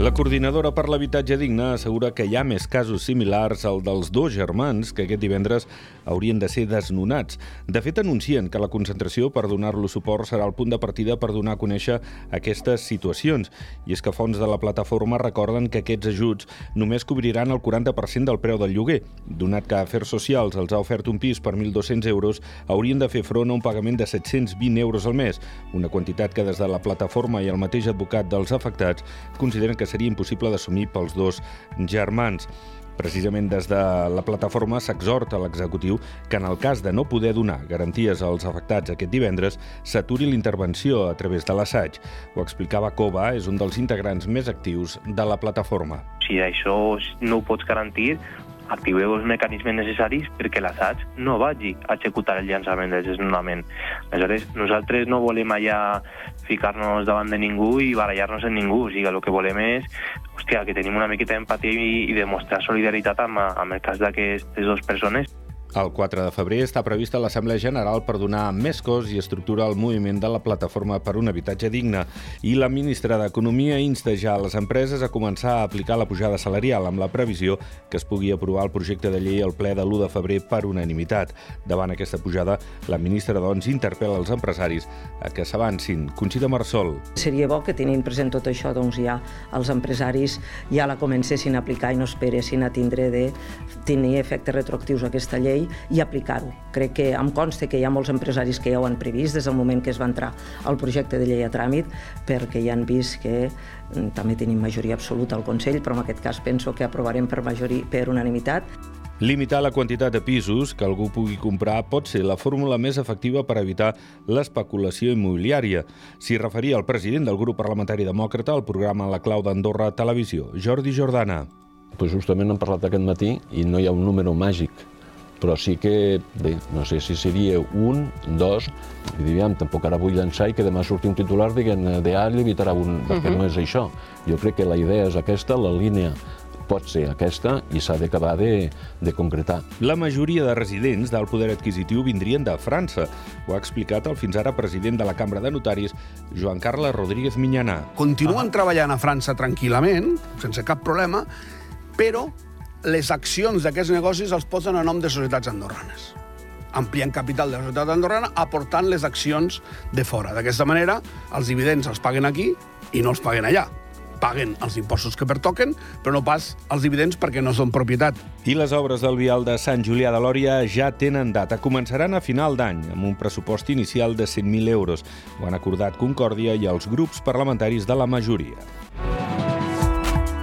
La coordinadora per l'habitatge digne assegura que hi ha més casos similars al dels dos germans que aquest divendres haurien de ser desnonats. De fet, anuncien que la concentració per donar-lo suport serà el punt de partida per donar a conèixer aquestes situacions. I és que fons de la plataforma recorden que aquests ajuts només cobriran el 40% del preu del lloguer. Donat que Afers Socials els ha ofert un pis per 1.200 euros, haurien de fer front a un pagament de 720 euros al mes, una quantitat que des de la plataforma i el mateix advocat dels afectats consideren que seria impossible d'assumir pels dos germans. Precisament des de la plataforma s'exhorta l'executiu que en el cas de no poder donar garanties als afectats aquest divendres s'aturi l'intervenció a través de l'assaig. Ho explicava Cova, és un dels integrants més actius de la plataforma. Si això no ho pots garantir, activeu els mecanismes necessaris perquè l'assaig no vagi a executar el llançament del desnonament. Aleshores, nosaltres no volem allà ficar-nos davant de ningú i barallar-nos en ningú. O sigui, el que volem és hòstia, que tenim una miqueta d'empatia i, i demostrar solidaritat amb, amb el cas d'aquestes dues persones. El 4 de febrer està prevista l'Assemblea General per donar més cos i estructura al moviment de la Plataforma per un Habitatge Digne i la ministra d'Economia insta ja a les empreses a començar a aplicar la pujada salarial amb la previsió que es pugui aprovar el projecte de llei al ple de l'1 de febrer per unanimitat. Davant aquesta pujada, la ministra, doncs, interpel·la els empresaris a que s'avancin. Conxita Marsol. Seria bo que tenint present tot això, doncs ja els empresaris ja la comencessin a aplicar i no esperessin a tindre de tenir efectes retroactius aquesta llei llei i aplicar-ho. Crec que em consta que hi ha molts empresaris que ja ho han previst des del moment que es va entrar el projecte de llei a tràmit perquè ja han vist que mm, també tenim majoria absoluta al Consell, però en aquest cas penso que aprovarem per, majoria, per unanimitat. Limitar la quantitat de pisos que algú pugui comprar pot ser la fórmula més efectiva per evitar l'especulació immobiliària. S'hi referia el president del grup parlamentari demòcrata al programa La Clau d'Andorra Televisió, Jordi Jordana. Pues justament hem parlat aquest matí i no hi ha un número màgic però sí que, bé, no sé si seria un, dos, i diríem, tampoc ara vull llançar i que demà surti un titular dient de A evitarà un, perquè uh -huh. no és això. Jo crec que la idea és aquesta, la línia pot ser aquesta i s'ha d'acabar de, de concretar. La majoria de residents del poder adquisitiu vindrien de França. Ho ha explicat el fins ara president de la Cambra de Notaris, Joan Carles Rodríguez Minyana. Continuen ah. treballant a França tranquil·lament, sense cap problema, però les accions d'aquests negocis els posen a nom de societats andorranes ampliant capital de la societat andorrana aportant les accions de fora. D'aquesta manera, els dividends els paguen aquí i no els paguen allà paguen els impostos que pertoquen, però no pas els dividends perquè no són propietat. I les obres del vial de Sant Julià de Lòria ja tenen data. Començaran a final d'any, amb un pressupost inicial de 100.000 euros. Ho han acordat Concòrdia i els grups parlamentaris de la majoria.